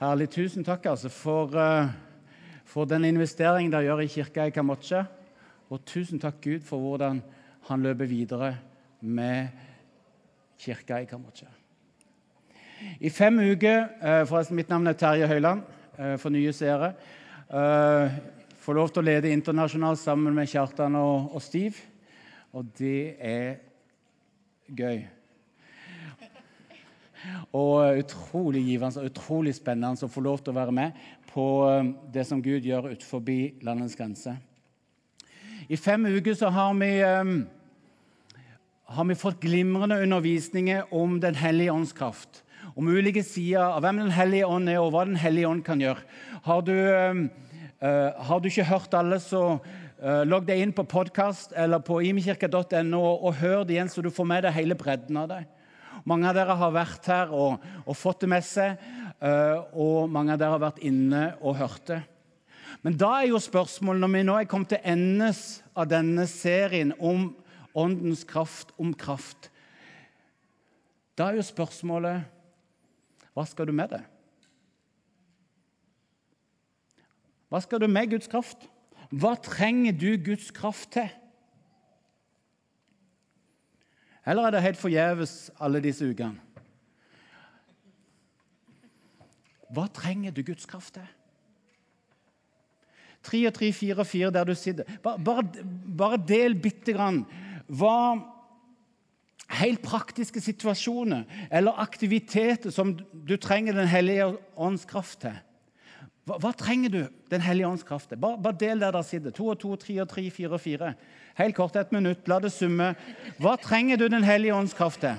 Herlig. Tusen takk altså, for, uh, for den investeringen dere gjør i kirka i Kambodsja. Og tusen takk, Gud, for hvordan han løper videre med kirka i Kambodsja. I fem uker uh, forresten, Mitt navn er Terje Høiland, uh, for nye seere. Får lov til å lede internasjonalt sammen med Kjartan og, og Stiv. Og det er gøy. Og utrolig givende og utrolig spennende å få lov til å være med på um, det som Gud gjør utenfor landets grenser. I fem uker så har vi, um, har vi fått glimrende undervisninger om Den hellige ånds kraft. Om ulike sider av hvem Den hellige ånd er, og hva Den hellige ånd kan gjøre. Har du, har du ikke hørt alle, så logg deg inn på podkast eller på imekirka.no og hør det igjen, så du får med deg hele bredden av det. Mange av dere har vært her og, og fått det med seg, uh, og mange av dere har vært inne og hørt det. Men da er jo spørsmålet, når vi nå er kommet til endes av denne serien om åndens kraft, om kraft Da er jo spørsmålet hva skal du med det? Hva skal du med Guds kraft? Hva trenger du Guds kraft til? Eller er det helt forgjeves alle disse ukene? Hva trenger du Guds kraft til? Tre og tre, fire og fire der du sitter. Bare, bare, bare del bitte grann. Hva helt praktiske situasjoner eller aktiviteter som du trenger Den hellige ånds kraft til. Hva, hva, trenger du Den hellige ånds kraft? Bare, bare, del der der sitter. To og to, tre og tre, fire og fire. Helt kort, et minutt. La det summe. Hva trenger du Den hellige ånds kraft til?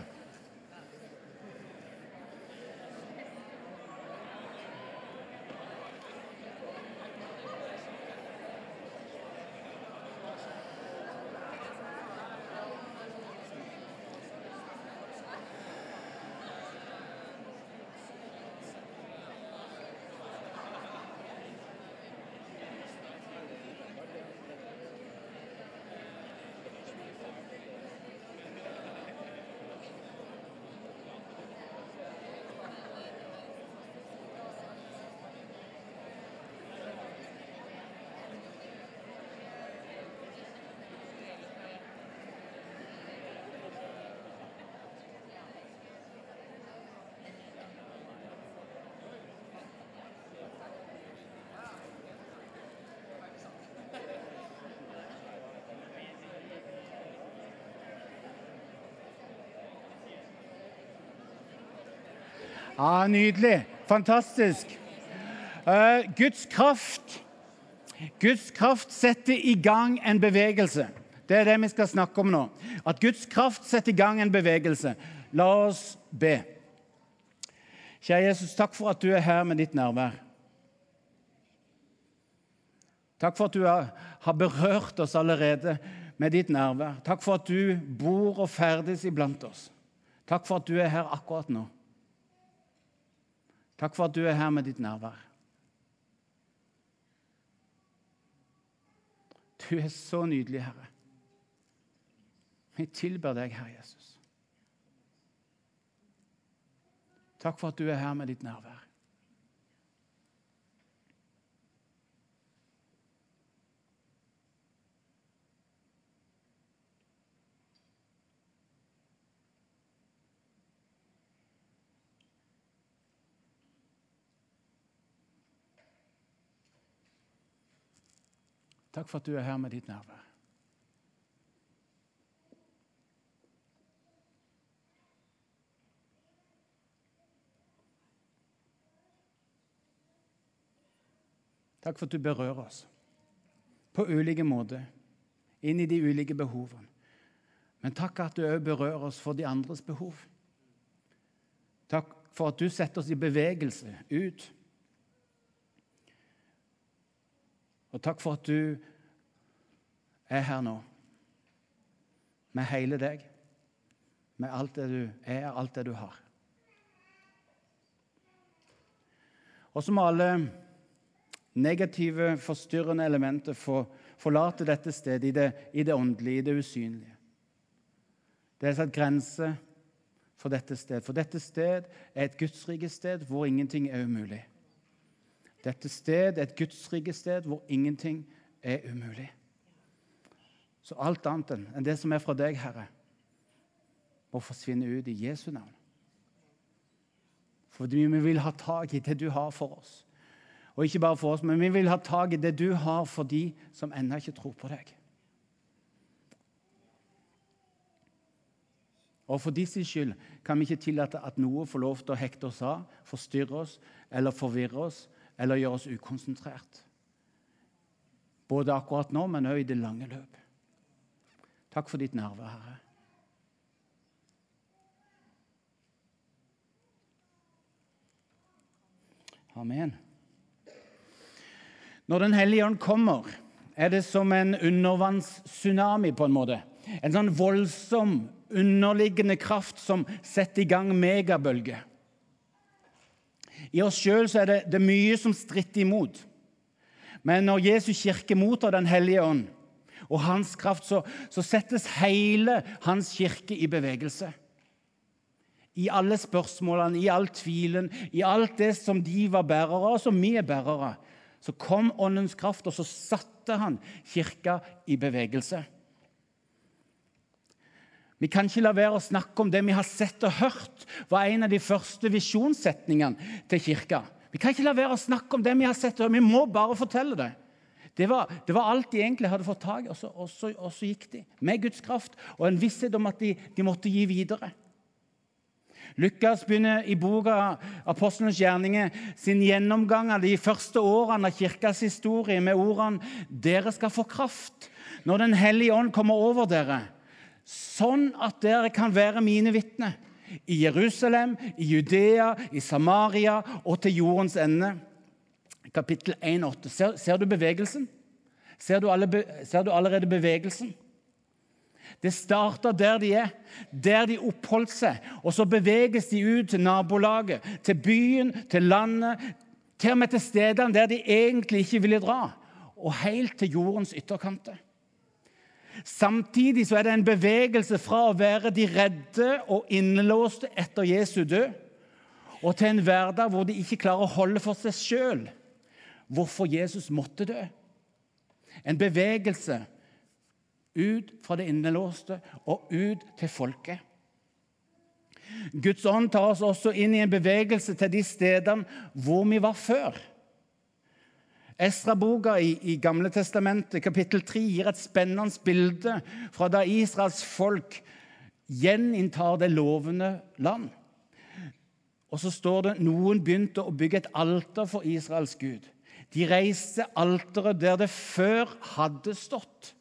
Ja, Nydelig. Fantastisk. Uh, Guds kraft Guds kraft setter i gang en bevegelse. Det er det vi skal snakke om nå. At Guds kraft setter i gang en bevegelse. La oss be. Kjære Jesus, takk for at du er her med ditt nærvær. Takk for at du har berørt oss allerede med ditt nærvær. Takk for at du bor og ferdes iblant oss. Takk for at du er her akkurat nå. Takk for at du er her med ditt nærvær. Du er så nydelig, Herre. Vi tilber deg, Herre Jesus. Takk for at du er her med ditt nærvær. Takk for at du er her med ditt nærvær. Takk for at du berører oss på ulike måter, inn i de ulike behovene. Men takk at du òg berører oss for de andres behov. Takk for at du setter oss i bevegelse ut Og takk for at du er her nå med hele deg, med alt det du er, alt det du har. Og så må alle negative, forstyrrende elementer få forlate dette stedet i det, i det åndelige, i det usynlige. Det er satt grenser for dette sted. For dette sted er et gudsrike sted hvor ingenting er umulig. Dette sted er et gudsrike sted hvor ingenting er umulig. Så alt annet enn det som er fra deg, Herre, må forsvinne ut i Jesu navn. Fordi vi vil ha tak i det du har for oss. Og ikke bare for oss, men vi vil ha tak i det du har for de som ennå ikke tror på deg. Og For de skyld kan vi ikke tillate at noe får lov til å hekte oss av, forstyrre oss eller forvirre oss eller gjøre oss ukonsentrert. Både akkurat nå, men òg i det lange løp. Takk for ditt nærvær, Herre. Amen. Når Den hellige ånd kommer, er det som en undervannstsunami, på en måte. En sånn voldsom, underliggende kraft som setter i gang megabølger. I oss sjøl er det, det mye som stritter imot. Men når Jesus kirke mottar Den hellige ånd og hans kraft, så, så settes hele hans kirke i bevegelse i alle spørsmålene, i all tvilen, i alt det som de var bærere av, som vi er bærere. Så kom Åndens kraft, og så satte han kirka i bevegelse. Vi kan ikke la være å snakke om det vi har sett og hørt, var en av de første visjonssetningene til kirka. Vi kan ikke la være å snakke om det vi har sett og hørt. Vi må bare fortelle det. Det var, det var alt de egentlig hadde fått tak i, og og, og så, gikk de med Guds kraft og en visshet om at de, de måtte gi videre. Lukas begynner i boka 'Apostlenes gjerninger' sin gjennomgang av de første årene av kirkas historie med ordene 'Dere skal få kraft når Den hellige ånd kommer over dere', sånn at dere kan være mine vitner i Jerusalem, i Judea, i Samaria og til jordens ende. Kapittel 1,8. Ser, ser du bevegelsen? Ser du, alle, ser du allerede bevegelsen? Det starter der de er, der de oppholdt seg. Og så beveges de ut til nabolaget, til byen, til landet, til og med til stedene der de egentlig ikke ville dra, og helt til jordens ytterkanter. Samtidig så er det en bevegelse fra å være de redde og innelåste etter Jesu død, og til en hverdag hvor de ikke klarer å holde for seg sjøl hvorfor Jesus måtte dø. En bevegelse ut fra det innelåste og ut til folket. Guds ånd tar oss også inn i en bevegelse til de stedene hvor vi var før. Esra-boka i, i Gamle testamentet, kapittel 3, gir et spennende bilde fra da Israels folk gjeninntar det lovende land. Og så står det noen begynte å bygge et alter for Israels Gud. De reiste alteret der det før hadde stått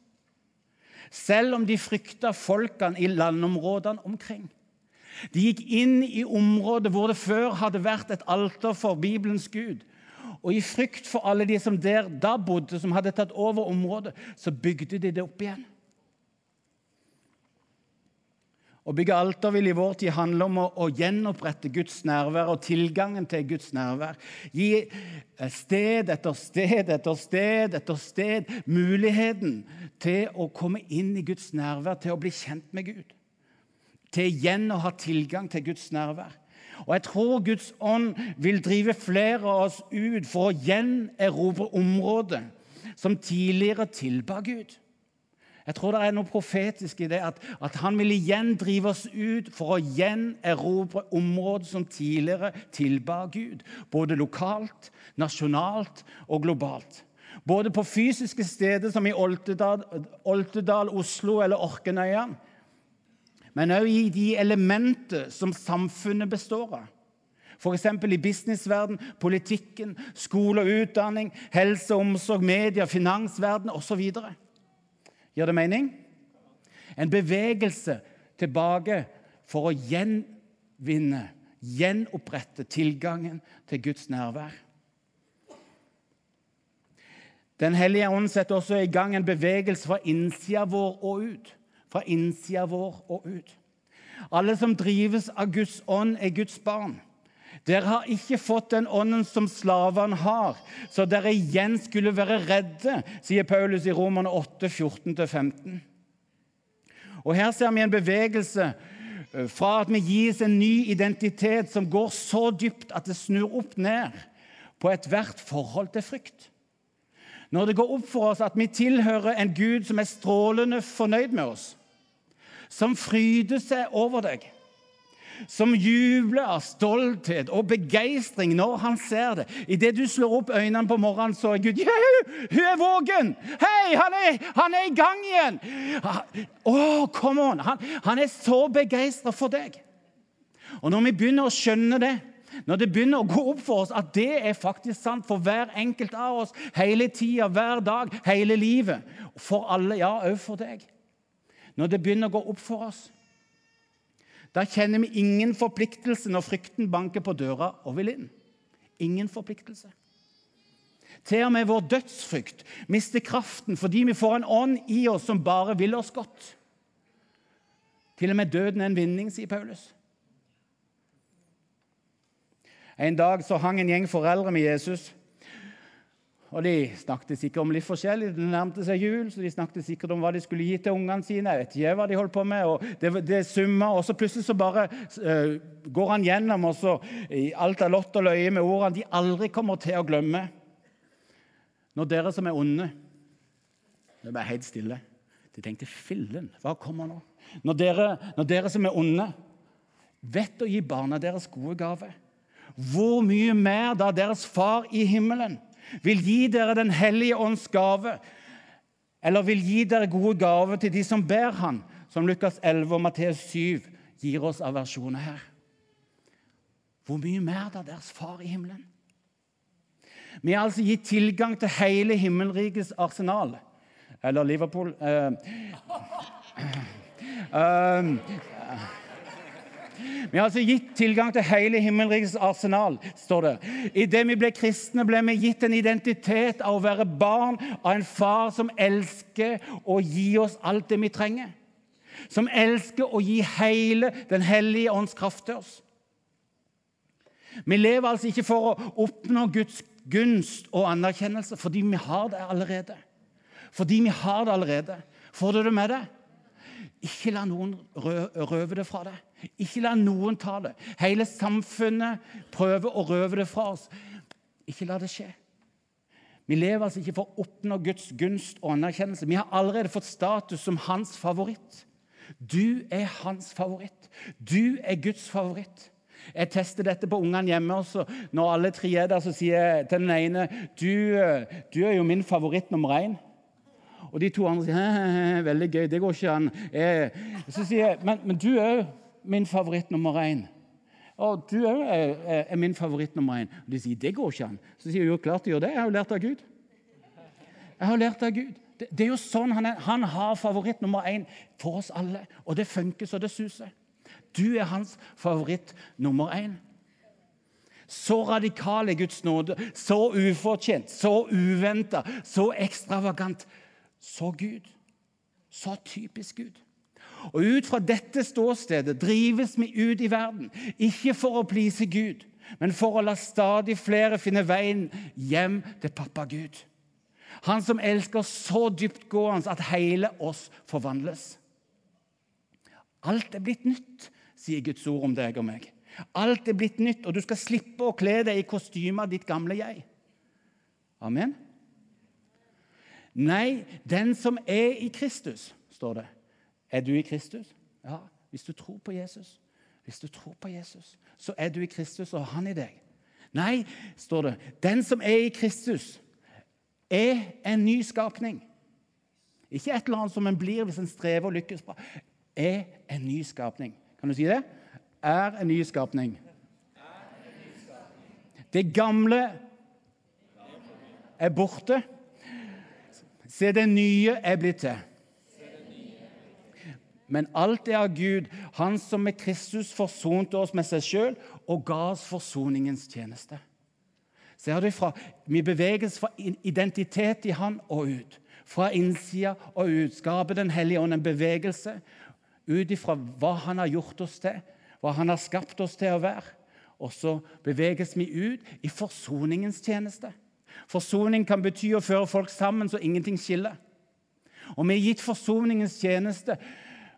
selv om de frykta folkene i landområdene omkring. De gikk inn i området hvor det før hadde vært et alter for Bibelens Gud. Og i frykt for alle de som der da bodde, som hadde tatt over området, så bygde de det opp igjen. Å bygge alter vil i vår tid handle om å, å, gjenopprette Guds nærvær og tilgangen til Guds nærvær. Gi eh, sted etter sted etter sted etter sted muligheten til å komme inn i Guds nærvær, til å bli kjent med Gud. Til igjen å ha tilgang til Guds nærvær. Og jeg tror Guds ånd vil drive flere av oss ut for å gjenerobre området som tidligere tilba Gud. Jeg tror det er noe profetisk i det, at, at han vil igjen drive oss ut for å gjenerobre områder som tidligere tilba Gud. Både lokalt, nasjonalt og globalt. Både på fysiske steder som i Oltedal, Oltedal Oslo eller Orkenøya, men òg i de elementer som samfunnet består av. F.eks. i businessverden, politikken, skole og utdanning, helse og omsorg, media, finansverden osv. Gir det mening? En bevegelse tilbake for å gjenvinne, gjenopprette tilgangen til Guds nærvær. Den hellige ånd setter også i gang en bevegelse fra innsida vår og ut. Fra innsida vår og ut. Alle som drives av Guds ånd, er Guds barn. Dere har ikke fått den ånden som slavene har, så dere igjen skulle være redde, sier Paulus i Romerne 8, 14-15. Og Her ser vi en bevegelse eh, fra at vi gis en ny identitet som går så dypt at det snur opp ned på ethvert forhold til frykt. Når det går opp for oss at vi tilhører en Gud som er strålende fornøyd med oss, som fryder seg over deg, som jubler av stolthet og begeistring når han ser det. Idet du slår opp øynene på morgenen, så er Gud «Juhu! Hun er våken! Hei, han er, han er i gang igjen! Oh, come on! Han, han er så begeistra for deg. Og når vi begynner å skjønne det, når det begynner å gå opp for oss at det er faktisk sant for hver enkelt av oss, hele tida, hver dag, hele livet, for alle, ja, òg for deg Når det begynner å gå opp for oss, da kjenner vi ingen forpliktelse når frykten banker på døra og vil inn. Ingen forpliktelse. Til og med vår dødsfrykt mister kraften fordi vi får en ånd i oss som bare vil oss godt. Til og med døden er en vinning, sier Paulus. En dag så hang en gjeng foreldre med Jesus. Og De snakket sikkert om litt forskjellig. Det nærmte seg jul, så de snakket sikkert om hva de skulle gi til ungene sine. Jeg vet ikke hva de holdt på med, og Det, det summa, og så plutselig så bare uh, går han gjennom og så i alt er lott og løye med ordene de aldri kommer til å glemme. Når dere som er onde Det ble helt stille. De tenkte fillen, hva kommer nå? Når dere, når dere som er onde, vet å gi barna deres gode gaver hvor mye mer da deres far i himmelen vil gi dere Den hellige ånds gave, eller vil gi dere gode gaver til de som ber Han, som Lukas 11 og Matteus 7 gir oss av versjoner her. Hvor mye mer da deres far i himmelen? Vi har altså gitt tilgang til hele himmelrikets arsenal. Eller Liverpool eh, eh, vi har altså gitt tilgang til hele himmelrikets arsenal, står det. Idet vi ble kristne, ble vi gitt en identitet av å være barn av en far som elsker å gi oss alt det vi trenger. Som elsker å gi hele Den hellige ånds kraft til oss. Vi lever altså ikke for å oppnå Guds gunst og anerkjennelse fordi vi har det allerede. Fordi vi har det allerede. Får du det med deg? Ikke la noen røve det fra deg. Ikke la noen ta det. Hele samfunnet prøver å røve det fra oss. Ikke la det skje. Vi lever altså ikke for å oppnå Guds gunst og anerkjennelse. Vi har allerede fått status som hans favoritt. Du er hans favoritt. Du er Guds favoritt. Jeg tester dette på ungene hjemme. også. Når alle tre er der, så sier jeg til den ene du, du er jo min favoritt nummer én. Og de to andre sier veldig gøy, det går ikke an. Jeg, så sier jeg men, men du jo min favoritt nummer én. Og du òg er, er, min favoritt nummer én. Og de sier det går ikke an. Så sier jeg jo klart det gjør det. Jeg har jo lært av Gud. Jeg har lært av Gud. Det, det er jo sånn Han, er, han har favoritt nummer én for oss alle. Og det funker så det suser. Du er hans favoritt nummer én. Så radikal er Guds nåde, så ufortjent, så uventa, så ekstravagant. Så Gud. Så typisk Gud. Og ut fra dette ståstedet drives vi ut i verden, ikke for å please Gud, men for å la stadig flere finne veien hjem til pappa Gud. Han som elsker så dyptgående at hele oss forvandles. Alt er blitt nytt, sier Guds ord om deg og meg. Alt er blitt nytt, og du skal slippe å kle deg i kostymet av ditt gamle jeg. Amen. Nei, den som er i Kristus, står det er du i Kristus? Ja, hvis du tror på Jesus. Hvis du tror på Jesus, så er du i Kristus og han i deg. Nei, står det, den som er i Kristus, er en ny skapning. Ikke et eller annet som en blir hvis en strever og lykkes bra. Er en ny skapning. Kan du si det? Er en ny skapning. Det gamle er borte. Se, det nye er blitt til men alt er av Gud, Han som med Kristus forsonte oss med seg sjøl og ga oss forsoningens tjeneste. Ser du fra, Vi beveges fra identitet i Han og ut. Fra innsida og ut. Skaper Den hellige ånd en bevegelse ut ifra hva Han har gjort oss til, hva Han har skapt oss til å være. Og så beveges vi ut i forsoningens tjeneste. Forsoning kan bety å føre folk sammen så ingenting skiller. Og vi er gitt forsoningens tjeneste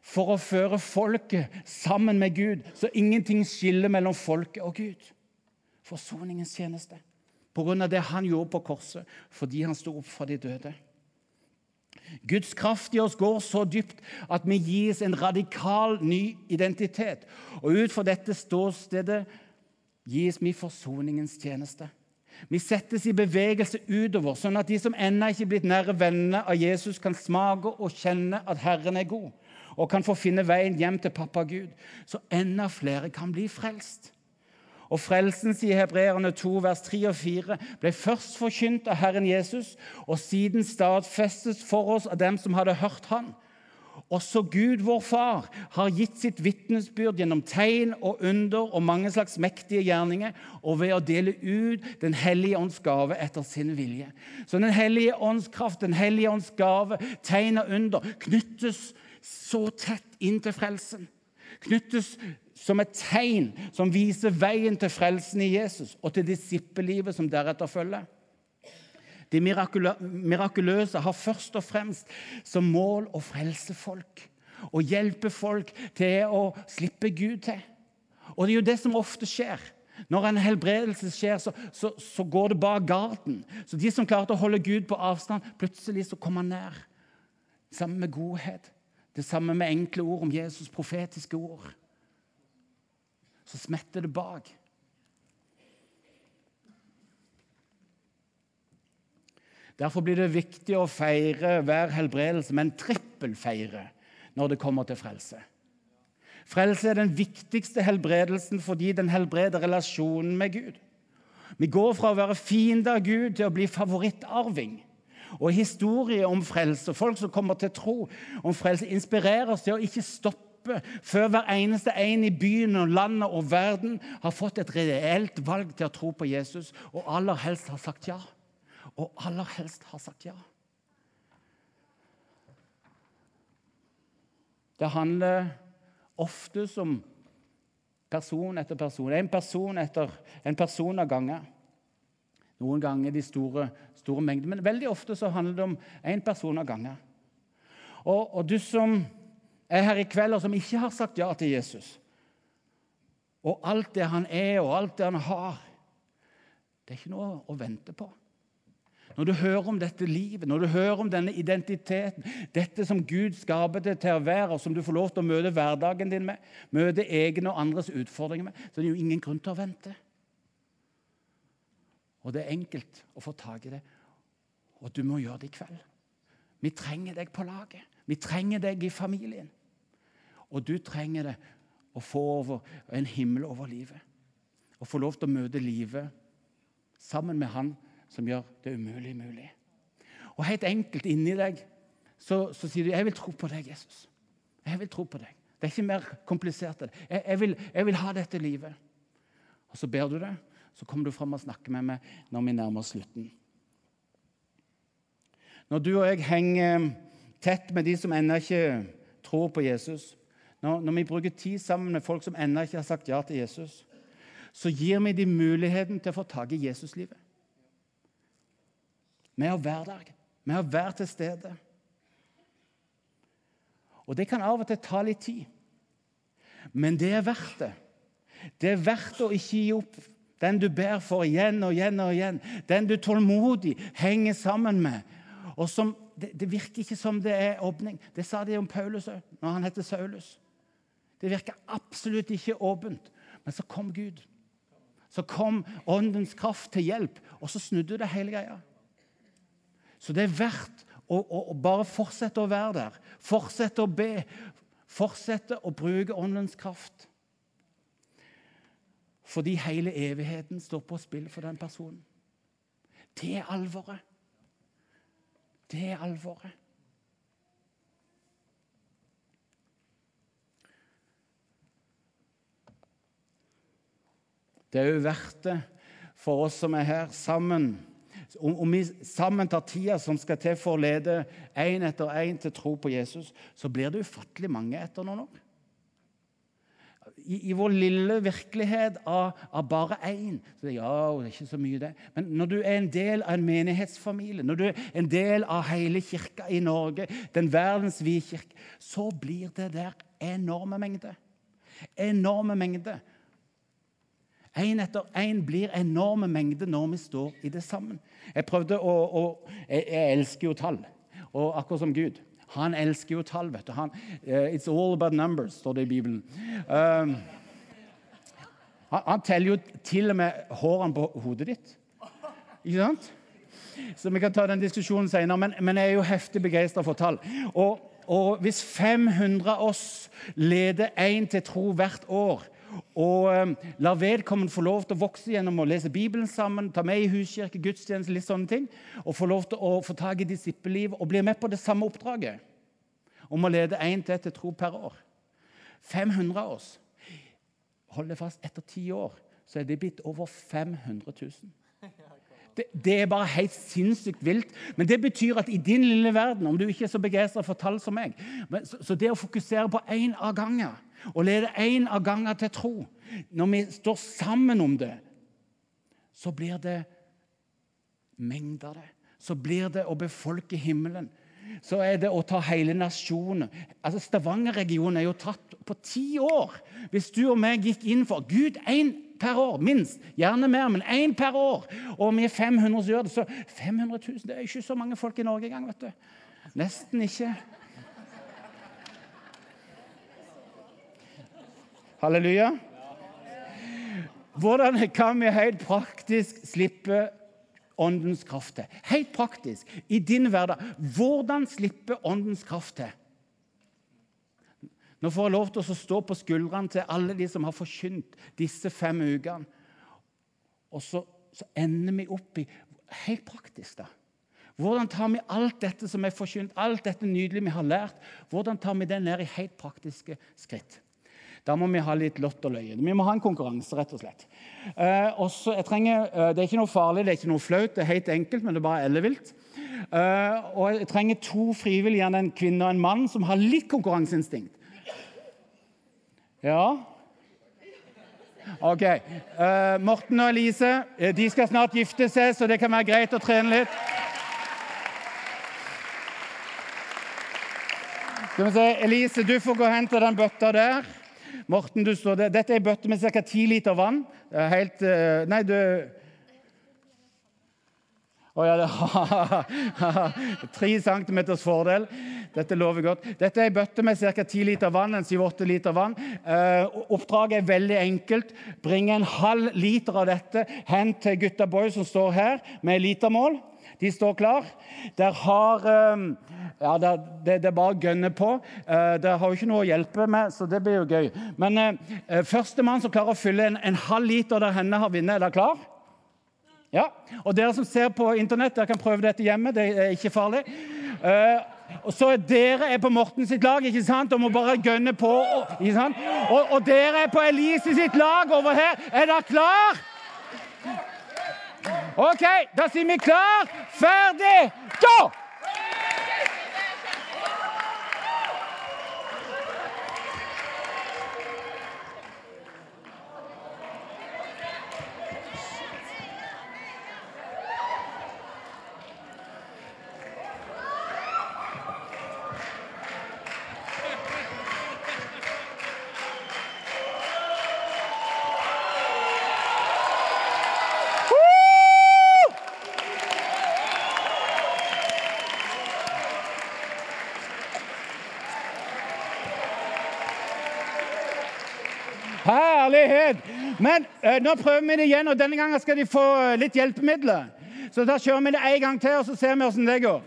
for å føre folket sammen med Gud, så ingenting skiller mellom folket og Gud. Forsoningens tjeneste. på grunn av det han gjorde på korset, fordi han sto opp fra de døde. Guds kraft i oss går så dypt at vi gis en radikal ny identitet. Og ut fra dette ståstedet gis vi forsoningens tjeneste. Vi settes i bevegelse utover, sånn at de som ennå ikke er blitt nære venner av Jesus, kan smake og kjenne at Herren er god, og kan få finne veien hjem til pappa Gud, så enda flere kan bli frelst. Og frelsen, sier Hebreerne 2, vers 3 og 4, ble først forkynt av Herren Jesus, og siden stadfestes for oss av dem som hadde hørt Han. Også Gud, vår Far, har gitt sitt vitnesbyrd gjennom tegn og under og mange slags mektige gjerninger, og ved å dele ut Den hellige ånds gave etter sin vilje. Så Den hellige ånds kraft, Den hellige ånds gave, tegn og under, knyttes så tett inn til frelsen. Knyttes som et tegn som viser veien til frelsen i Jesus og til disippellivet som deretter følger. Det mirakuløse har først og fremst som mål å frelse folk og hjelpe folk til å slippe Gud til. Og det er jo det som ofte skjer. Når en helbredelse skjer, så, så, så går det bak garden. Så de som klarte å holde Gud på avstand, plutselig så kommer han nær. Sammen med godhet. Det samme med enkle ord om Jesus' profetiske ord så smetter det bak. Derfor blir det viktig å feire hver helbredelse med en trippelfeire når det kommer til frelse. Frelse er den viktigste helbredelsen fordi den helbreder relasjonen med Gud. Vi går fra å være fiende av Gud til å bli favorittarving. Og historier om frelse, folk som kommer til tro om frelse, inspirerer oss til å ikke stoppe før hver eneste en i byen og landet og verden har fått et reelt valg til å tro på Jesus, og aller helst har sagt ja. Og aller helst har sagt ja. Det handler ofte om person etter person. En person etter en person av ganger. Noen ganger de store, store mengder, men veldig ofte så handler det om én person av gangen. Og, og du som er her i kveld, og som ikke har sagt ja til Jesus. Og alt det han er, og alt det han har, det er ikke noe å vente på. Når du hører om dette livet, når du hører om denne identiteten, dette som Gud skaper det til å være, og som du får lov til å møte hverdagen din med, møte egne og andres utfordringer med, så det er jo ingen grunn til å vente. Og det er enkelt å få tak i det, og du må gjøre det i kveld. Vi trenger deg på laget. Vi trenger deg i familien. Og du trenger det å få over, en himmel over livet. Å få lov til å møte livet sammen med Han som gjør det umulige mulig. Og helt enkelt inni deg så, så, sier du 'Jeg vil tro på deg, Jesus'. Jeg vil tro på deg. Det er ikke mer komplisert. Jeg, jeg, vil, jeg vil ha dette livet. Og så ber du det, så kommer du fram og snakker med meg når vi nærmer oss slutten. Når du og jeg henger tett med de som ennå ikke tror på Jesus, når, når vi bruker tid sammen med folk som ennå ikke har sagt ja til Jesus, så gir vi dem muligheten til å få tak i Jesuslivet. Med å være der, med å til stede. Og Det kan av og til ta litt tid, men det er verdt det. Det er verdt å ikke gi opp den du ber for igjen og igjen og igjen. Den du tålmodig henger sammen med. Og som, det, det virker ikke som det er åpning. Det sa de om Paulus òg, når han heter Saulus. Det virker absolutt ikke åpent. Men så kom Gud. Så kom Åndens kraft til hjelp, og så snudde det hele greia. Så det er verdt å, å, å bare fortsette å være der. Fortsette å be. Fortsette å bruke Åndens kraft. Fordi hele evigheten står på spill for den personen. Det er alvoret. Det er alvoret. Det er òg verdt det for oss som er her sammen. Om vi sammen tar tida som skal til for å lede én etter én til tro på Jesus, så blir det ufattelig mange etter noen år. I, i vår lille virkelighet av, av bare én så Ja, det er ikke så mye, det. Men når du er en del av en menighetsfamilie, når du er en del av hele kirka i Norge, den verdens vide kirke, så blir det der enorme mengder. Enorme mengder Én etter én blir enorme mengder når vi står i det sammen. Jeg prøvde å, å jeg, jeg, elsker jo tall, og akkurat som Gud. Han elsker jo tall. vet du. Han, uh, it's all about numbers, står det i Bibelen. Um, han, han, teller jo til og med hårene på hodet ditt. Ikke sant? Så vi kan ta den diskusjonen senere, men, men jeg er jo heftig begeistra for tall. Og, og, hvis 500 av oss leder én til tro hvert år, og um, la vedkommende få lov til å vokse gjennom å lese Bibelen sammen, ta med i huskirke, gudstjeneste, litt sånne ting, og få lov til å få tak i disippelliv og bli med på det samme oppdraget om å lede én til til tro per år. 500 av oss. Hold det fast, etter ti år så er det blitt over 500 000. Det, det, er bare helt sinnssykt vilt. Men det betyr at i din lille verden, om du ikke er så begeistra for tall som meg så, så, det å fokusere på én av gangen og lede én av gangen til tro Når vi står sammen om det, så blir det mengder det. Så blir det å befolke himmelen. Så er det å ta hele nasjonen. Altså Stavanger-regionen er jo tatt på ti år. Hvis du og meg gikk inn for Gud, én per år, minst. Gjerne mer, men én per år. Og vi er 500 som gjør det. Så 500 000 Det er ikke så mange folk i Norge engang. vet du. Nesten ikke. Halleluja. Hvordan kan vi helt praktisk slippe åndens kraft til? Helt praktisk i din hverdag. Hvordan slippe åndens kraft til? Nå får jeg lov til å stå på skuldrene til alle de som har forkynt disse fem ukene. Og så, så, ender vi opp i Helt praktisk, da. Hvordan tar vi alt dette som er forkynt, alt dette nydelige vi har lært, hvordan tar vi det ned i helt praktiske skritt? Da må vi ha litt lott og løye. Vi må ha en konkurranse, rett og slett. Eh, også, trenger, eh, det er ikke noe farlig, det er ikke noe flaut, det er helt enkelt, men det er bare ellevilt. Eh, og jeg trenger to frivillige, en kvinne og en mann, som har litt konkurranseinstinkt. Ja? OK. Uh, Morten og Elise eh, de skal snart gifte seg, så det kan være greit å trene litt. Skal vi se, Elise, du får gå og hente den bøtta der. Morten, du står der. Dette er ei bøtte med ca. 10 liter vann. Helt uh, Nei, du å oh, ja, det Tre centimeters fordel. Dette lover godt. Dette er ei bøtte med ca. 10 liter vann. en 7-8 liter vann. Eh, oppdraget er veldig enkelt. Bring en halv liter av dette hen til gutta boy som står her, med litermål. De står klar. Der har eh, ja, det, det, det, bare gønne på. Det dere har jo ikke noe å hjelpe med, så det blir jo gøy. Men eh, eh førstemann som klarer å fylle en, en halv liter der henne har vunnet, er dere klar? Ja, og Dere som ser på Internett, dere kan prøve dette hjemme. Det er ikke farlig. Eh, og så er Dere er på Morten sitt lag ikke sant? og må bare gønne på. sant? Og, og dere er på Elise sitt lag over her. Er dere klar? OK, da sier vi klar, ferdig, gå! Herlighet! Men eh, nå prøver vi det igjen, og denne gangen skal de få uh, litt hjelpemidler. Så da kjører vi det en gang til, og så ser vi åssen det går.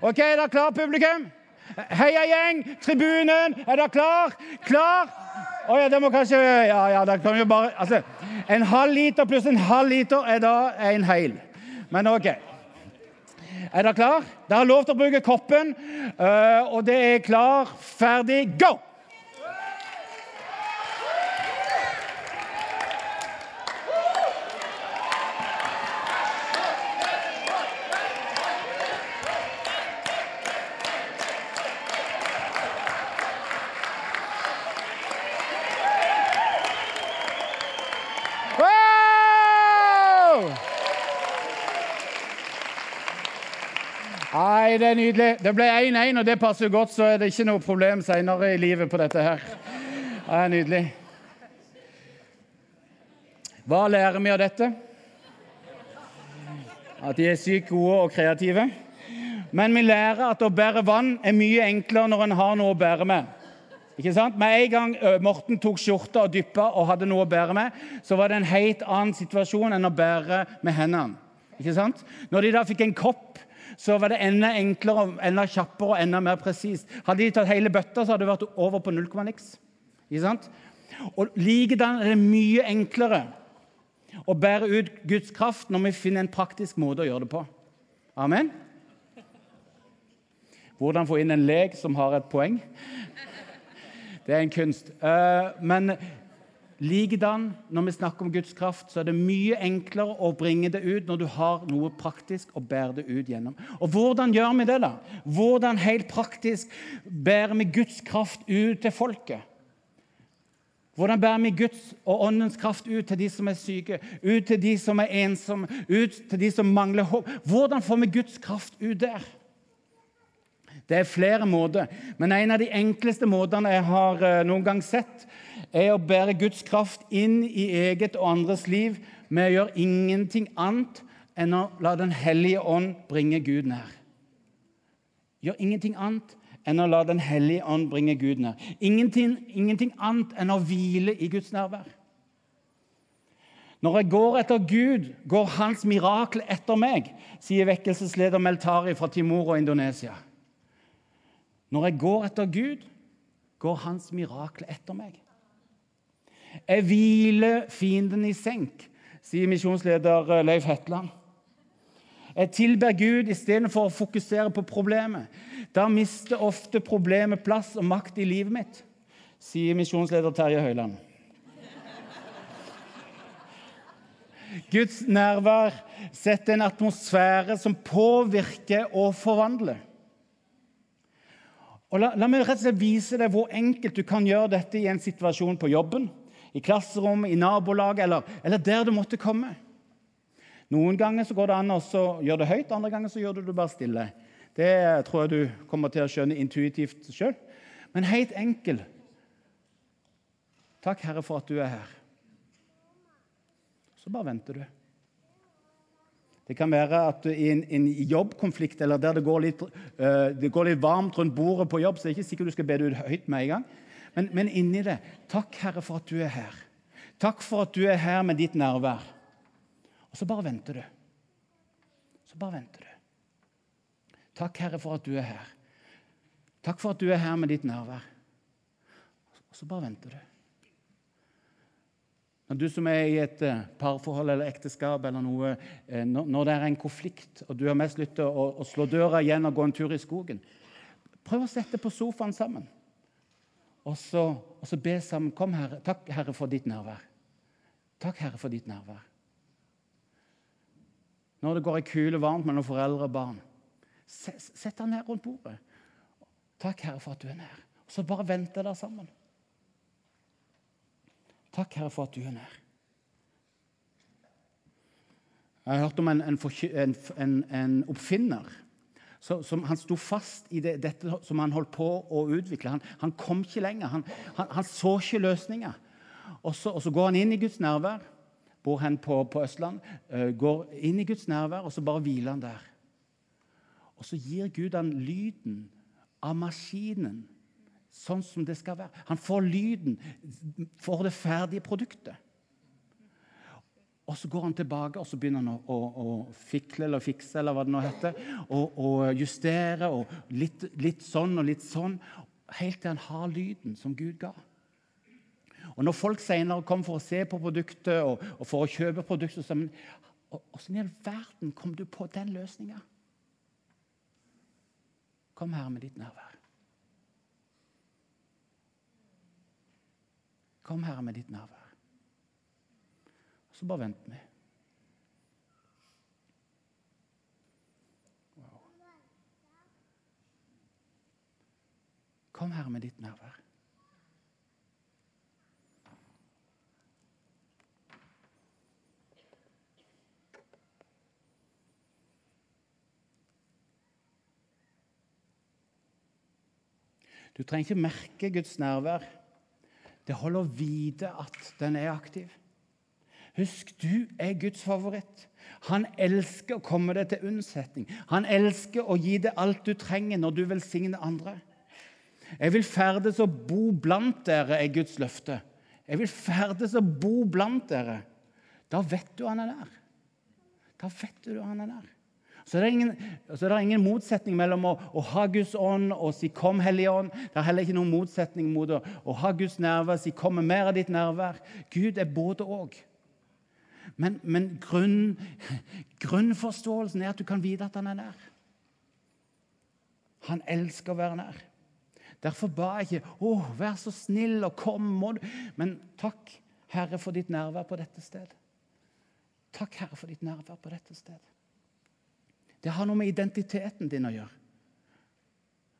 Ok, Er dere klar, publikum? Heiagjeng, tribunen, er dere klar? Klar? Å oh, ja, det må kanskje Ja, ja, det kan jo bare Altså, en halv liter pluss en halv liter er da en hel. Men OK. Er dere klar? Dere har lov til å bruke koppen, uh, og det er klar, ferdig, go! Nei, det er nydelig. Det ble 1-1, og det passer godt, så er det ikke noe problem senere i livet på dette her. Det er nydelig. Hva lærer vi av dette? At de er sykt gode og kreative. Men vi lærer at å bære vann er mye enklere når en har noe å bære med. Ikke sant? Med en gang Morten tok skjorta og dyppa og hadde noe å bære med, så var det en helt annen situasjon enn å bære med hendene. Ikke sant? Når de da fikk en kopp, så var det enda enklere, enda kjappere og enda mer presist. Hadde de tatt hele bøtta, så hadde det vært over på null komma niks. Og Likedan er det mye enklere å bære ut Guds kraft når vi finner en praktisk måte å gjøre det på. Amen. Hvordan få inn en lek som har et poeng. Det er en kunst. Eh, men likedan, når vi snakker om Guds kraft, så er det mye enklere å bringe det ut når du har noe praktisk å bære det ut gjennom. Og hvordan gjør vi det, da? Hvordan helt praktisk bærer vi Guds kraft ut til folket? Hvordan bærer vi Guds og Åndens kraft ut til de som er syke, ut til de som er ensomme, ut til de som mangler håp? Hvordan får vi Guds kraft ut der? Det er flere måter, men en av de enkleste måtene jeg har eh, noen gang sett, er å bære Guds kraft inn i eget og andres liv med å gjøre ingenting annet enn å la Den hellige ånd bringe Gud nær. Gjør ingenting annet enn å la Den hellige ånd bringe Gud nær. Ingenting, ingenting annet enn å hvile i Guds nærvær. Når jeg går etter Gud, går Hans mirakel etter meg, sier vekkelsesleder Meltari fra Timor og Indonesia. Når jeg går etter Gud, går hans mirakler etter meg. Jeg hviler fienden i senk, sier misjonsleder Leif Hetland. Jeg tilber Gud istedenfor å fokusere på problemet. Da mister ofte problemet plass og makt i livet mitt, sier misjonsleder Terje Høiland. Guds nærvær setter en atmosfære som påvirker og forvandler. Og la, la, meg rett og slett vise deg hvor enkelt du kan gjøre dette i en situasjon på jobben, i klasserommet, i nabolaget eller, eller der du måtte komme. Noen ganger så går det an å gjøre det høyt, andre ganger så gjør du det bare stille. Det tror jeg du kommer til å skjønne intuitivt sjøl. Men helt enkel. Takk, Herre, for at du er her. Så bare venter du. Det kan være at i en, en jobbkonflikt eller der det går, litt, uh, det går, litt, varmt rundt bordet på jobb, så det er ikke sikkert du skal be det ut høyt med en gang. Men, men inni det Takk, Herre, for at du er her. Takk for at du er her med ditt nærvær. Og så bare venter du. Så bare venter du. Takk, Herre, for at du er her. Takk for at du er her med ditt nærvær. Og så bare venter du. Når du som er i et eh, parforhold eller ekteskap eller noe, eh, når det er en konflikt, og du har mest lyst til å slå døra igjen og gå en tur i skogen Prøv å sette på sofaen sammen. Og så, og så be sammen. Kom, Herre. Takk, Herre, for ditt nærvær. Takk, Herre, for ditt nærvær. Når det går ei kule varmt mellom foreldre og barn, sett deg ned rundt bordet. Takk, Herre, for at du er nær. Og så bare vente der sammen. Takk, Herre, for at du er nær. Jeg har hørt om en, en, en, en oppfinner. Så, som Han sto fast i det, dette som han holdt på å utvikle. Han, han kom ikke lenger. Han, han, han så ikke løsninger. Og så, og så, går han inn i Guds nærvær. Bor hen på, på Østland. Uh, går inn i Guds nærvær, og så bare hviler han der. Og så gir Gud han lyden av maskinen sånn som det skal være. Han får lyden, får det ferdige produktet. Og Så går han tilbake og så begynner han å, å, å fikle eller fikse eller hva det nå heter, og, og justere og litt, litt, sånn og litt sånn, helt til han har lyden som Gud ga. Og Når folk senere kommer for å se på produktet og, og for å kjøpe produktet, så sier Åssen i all verden kom du på den løsninga? Kom her med ditt nærvær. Kom, Herre, med ditt nærvær. Så bare vent vi. Wow. Kom, Herre, med ditt nærvær. Du trenger ikke merke Guds nærvær det holder å vite at den er aktiv. Husk, du er Guds favoritt. Han elsker å komme deg til unnsetning. Han elsker å gi deg alt du trenger når du velsigner andre. Jeg vil ferdes og bo blant dere, er Guds løfte. Jeg vil ferdes og bo blant dere. Da vet du han er der. Da vet du han er der. Så det er ingen, det er ingen motsetning mellom å, å, ha Guds ånd og si 'Kom, Hellige ånd'. Det er heller ikke noen motsetning mot å, å ha Guds nærvær si 'Kom med mer av ditt nærvær'. Gud er både og. Men, men grunn, grunnforståelsen er at du kan vite at han er nær. Han elsker å være nær. Derfor ba jeg ikke 'Å, vær så snill og kom', må du Men takk, Herre, for ditt nærvær på dette sted. Takk, Herre, for ditt nærvær på dette sted. Det har noe med identiteten din å gjøre.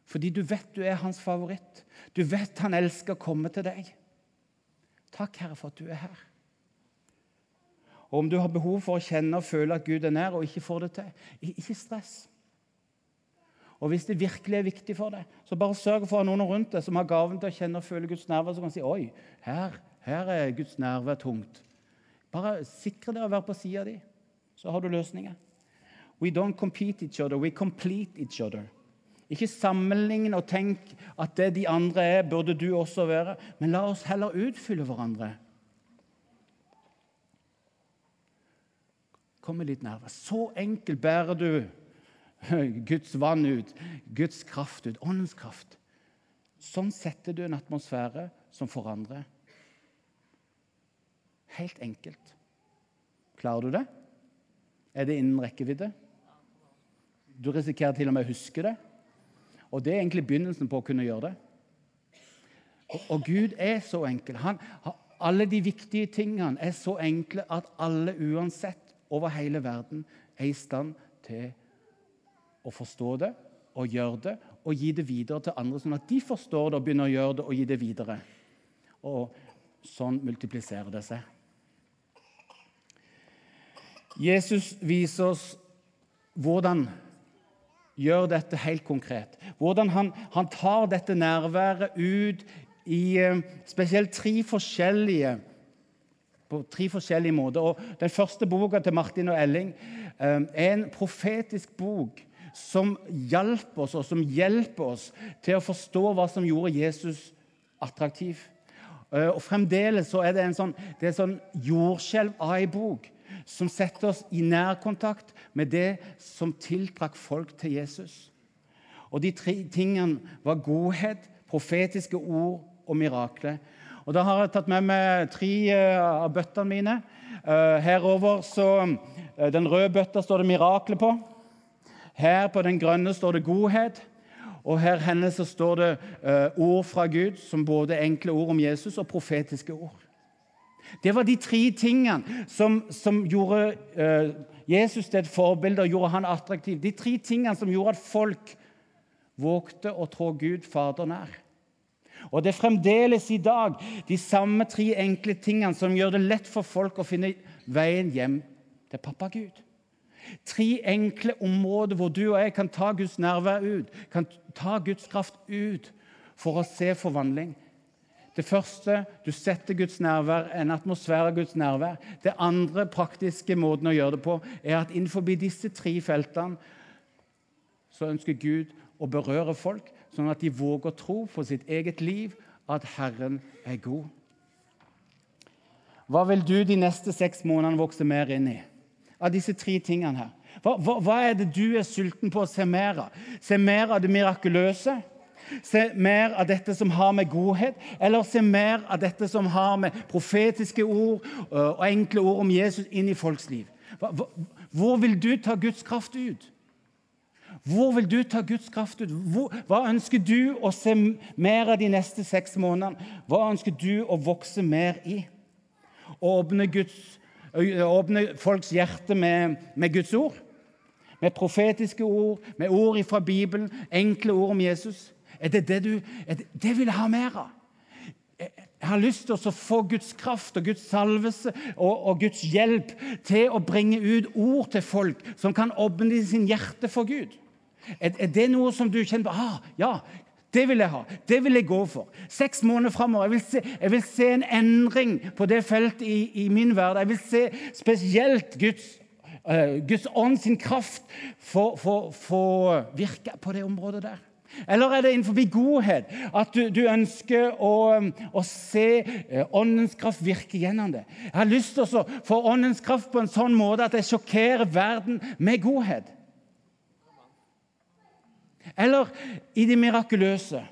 Fordi du vet du er hans favoritt. Du vet han elsker å komme til deg. Takk, Herre, for at du er her. Og Om du har behov for å kjenne og føle at Gud er nær, og ikke får det til, ikke stress. Og Hvis det virkelig er viktig for deg, så bare sørg for at noen rundt deg som har gaven til å kjenne og føle Guds nærvær, som kan si oi, her, her er Guds nærvær tungt. Bare sikre deg å være på sida di, så har du løsninger. We don't compete each other, we complete each other. Ikke sammenligne og tenk at det de andre er, burde du også være. Men la oss heller utfylle hverandre. Kom med litt nærmere. Så enkelt bærer du Guds vann ut, Guds kraft ut, åndens kraft. Sånn setter du en atmosfære som forandrer. Helt enkelt. Klarer du det? Er det innen rekkevidde? Du risikerer til og med å huske det. Og det er egentlig begynnelsen på å kunne gjøre det. Og, og Gud er så enkel. Han, alle de viktige tingene er så enkle at alle uansett over hele verden er i stand til å forstå det og gjøre det og gi det videre til andre, sånn at de forstår det og begynner å gjøre det og gi det videre. Og sånn multipliserer det seg. Jesus viser oss hvordan gjør dette helt konkret. Hvordan han, han tar dette nærværet ut i eh, spesielt tre forskjellige på tre forskjellige måter. Og Den første boka til Martin og Elling eh, er en profetisk bok som hjelper oss, og som hjelper oss til å forstå hva som gjorde Jesus attraktiv. Eh, og Fremdeles så er det en sånn, sånn jordskjelv av ei bok som setter oss i nærkontakt med det som tiltrakk folk til Jesus. Og De tre tingene var godhet, profetiske ord og mirakler. Og Da har jeg tatt med meg tre eh, av bøttene mine. Eh, herover så eh, Den røde bøtta står det 'mirakler' på. Her på den grønne står det 'godhet'. Og her henne så står det ord fra Gud, som både enkle ord om Jesus og profetiske ord. Det var de tre tingene som, som gjorde uh, Jesus til et forbilde og gjorde han attraktiv. De tre tingene som gjorde at folk vågte å trå Gud Fader nær. Og Det er fremdeles i dag de samme tre enkle tingene som gjør det lett for folk å finne veien hjem til pappa Gud. Tre enkle områder hvor du og jeg kan ta Guds nærvær ut, kan ta Guds kraft ut for å se forvandling. Det første du setter Guds nærvær, en atmosfære av Guds nærvær. Det andre praktiske måten å gjøre det på er at innenfor disse tre feltene så ønsker Gud å berøre folk, sånn at de våger å tro på sitt eget liv at Herren er god. Hva vil du de neste seks månedene vokse mer inn i? Av disse tre tingene her. Hva, hva, hva er det du er sulten på å se mer av? Se mer av det mirakuløse? Se mer av dette som har med godhet, eller se mer av dette som har med profetiske ord og enkle ord om Jesus inn i folks liv. Hvor vil du ta Guds kraft ut? Hvor vil du ta Guds kraft ut? Hva ønsker du å se mer av de neste seks månedene? Hva ønsker du å vokse mer i? Åpne, Guds, åpne folks hjerte med, med Guds ord? Med profetiske ord, med ord fra Bibelen, enkle ord om Jesus? Er det det du det, det vil jeg ha mer av. Jeg har lyst til å få Guds kraft og Guds salvelse og, og, Guds hjelp til å bringe ut ord til folk som kan åpne sin hjerte for Gud. Er, er det noe som du kjenner på? Ah, ja, Det vil jeg ha. Det vil jeg gå for. Seks måneder framover. Jeg, vil se, jeg vil se en endring på det feltet i, i min hverdag. Jeg vil se spesielt Guds, uh, Guds ånd sin kraft få virke på det området der. Eller er det innenfor godhet at du, du ønsker å, å, se eh, åndens kraft virke gjennom det? Jeg har lyst til å få åndens kraft på en sånn måte at jeg sjokkerer verden med godhet. Eller i det mirakuløse.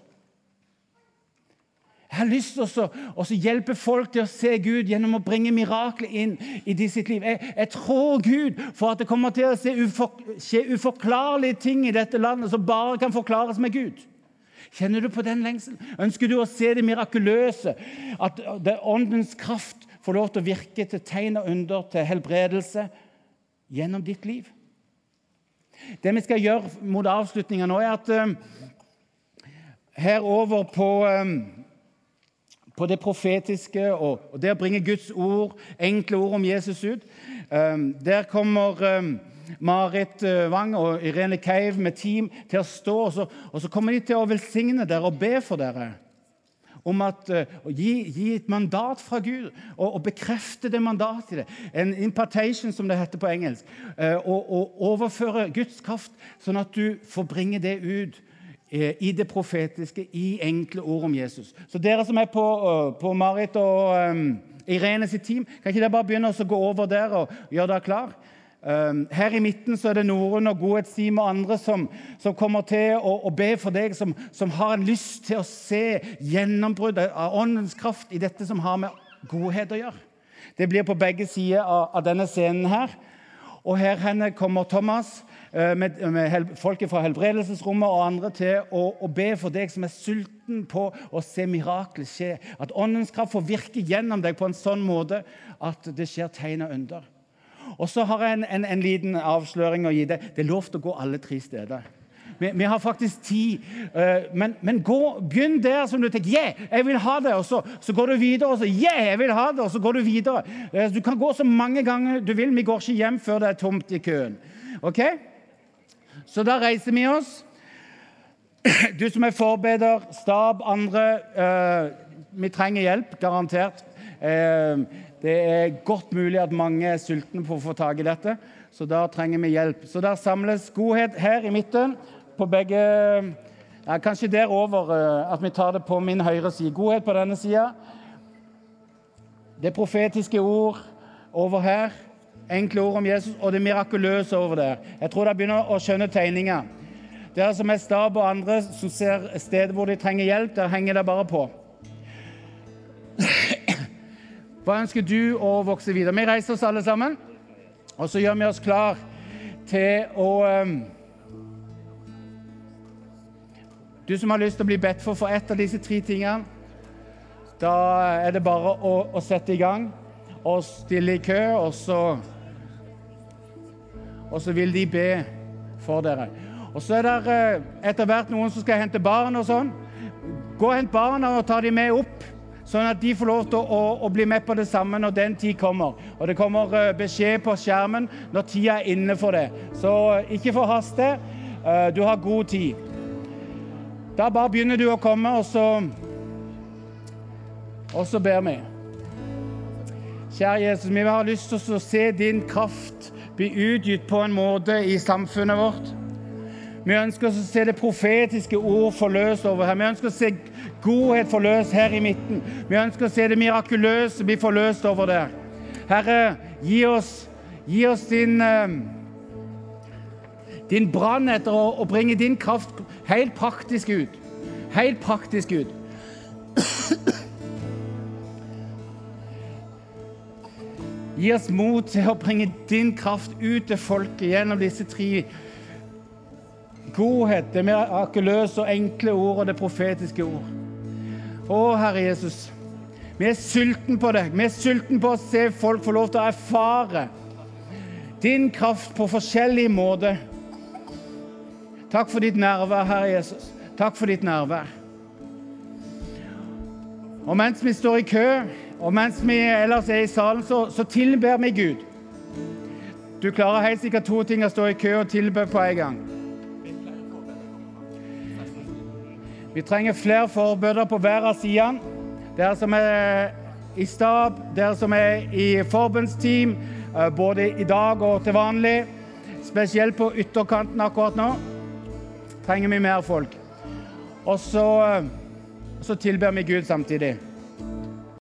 Jeg har lyst til å hjelpe folk til å se Gud gjennom å bringe mirakler inn i de sitt liv. Jeg, jeg, tror Gud for at det kommer til å ufor, skje uforklarlige ting i dette landet som bare kan forklares med Gud. Kjenner du på den lengselen? Ønsker du å se det mirakuløse? At det åndens kraft får lov til å virke til tegn og under, til helbredelse gjennom ditt liv? Det vi skal gjøre mot avslutninga nå, er at um, her over på um, på det profetiske og, og det å bringe Guds ord, enkle ord om Jesus ut. Um, der kommer um, Marit uh, Wang og Irene Keiv med team til å stå, og så, og så kommer de til å velsigne dere og be for dere. Om at, uh, å gi, gi, et mandat fra Gud og, og, bekrefte det mandatet i det. En impartation, som det heter på engelsk. Uh, og, og overføre Guds kraft, sånn at du får bringe det ut Eh, i det profetiske, i enkle ord om Jesus. Så dere som er på, eh, på Marit og um, Irene sitt team, kan ikke dere bare begynne å gå over der og gjøre dere klar? Um, her i midten så er det Norun og Godhetsteam og andre som, som kommer til å, å, be for deg, som, som har en lyst til å se gjennombrudd av åndens kraft i dette som har med godhet å gjøre. Det blir på begge sider av, av denne scenen her. Og her henne kommer Thomas Eh, med, med folket fra helbredelsesrommet og andre til å, å, be for deg som er sulten på å se mirakler skje. At åndens kraft får virke gjennom deg på en sånn måte at det skjer tegn og under. Og så har jeg en, en, en, liten avsløring å gi deg. Det er lov til å gå alle tre steder. Vi, vi har faktisk tid. Uh, men, men gå, begynn der som du tenker yeah, jeg vil ha det. Og så, så, går du videre, og så yeah, jeg vil ha det, og så går du videre. Uh, du kan gå så mange ganger du vil. Vi går ikke hjem før det er tomt i køen. Ok? Så da reiser vi oss. Du som er forbeder, stab, andre eh, Vi trenger hjelp, garantert. Eh, det er godt mulig at mange er sultne på å få tak i dette, så da trenger vi hjelp. Så der samles godhet her i midten, på begge ja, Kanskje der over, eh, at vi tar det på min høyre side. Godhet på denne sida. Det profetiske ord over her enkle ord om Jesus og det mirakuløse over der. Jeg tror de begynner å skjønne tegninga. Dere som er stab og andre som ser steder hvor de trenger hjelp, der henger det bare på. Hva ønsker du å vokse videre? Vi reiser oss alle sammen, og så gjør vi oss klar til å um, Du som har lyst til å bli bedt for for ett av disse tre tingene, da er det bare å, å sette i gang og stille i kø, og så og så vil de be for dere. Og så er det eh, etter hvert noen som skal hente barn og sånn. Gå og hent barna og ta dem med opp, sånn at de får lov til å, å, bli med på det samme når den tid kommer. Og det kommer eh, beskjed på skjermen når tida er inne for det. Så eh, ikke forhast det. Du har god tid. Da bare begynner du å komme, og så Og så ber vi. Kjære Jesus, vi har lyst til å se din kraft bli utgitt på en måte i samfunnet vårt. Vi ønsker å se det profetiske ord forløst over her. Vi ønsker å se godhet forløst her i midten. Vi ønsker å se det mirakuløse bli forløst over der. Herre, gi oss, gi oss din, uh, din brann etter å, å, bringe din kraft helt praktisk ut. Helt praktisk ut. Gi oss mot til å bringe din kraft ut til folket gjennom disse tre godhet, det mirakuløse og enkle ord og det profetiske ord. Å, Herre Jesus, vi er sulten på deg. Vi er sulten på å se folk få lov til å erfare din kraft på forskjellig måte. Takk for ditt nærvær, Herre Jesus. Takk for ditt nærvær. Og mens vi står i kø og mens vi ellers er i salen, så, så tilber vi Gud. Du klarer helt sikkert to ting å stå i kø og tilbe på en gang. Vi trenger flere forbøder på hver av sidene. Dere som er i stab, dere som er i forbundsteam, eh, både i dag og til vanlig. Spesielt på ytterkanten akkurat nå trenger vi mer folk. Og så, eh, så tilber vi Gud samtidig.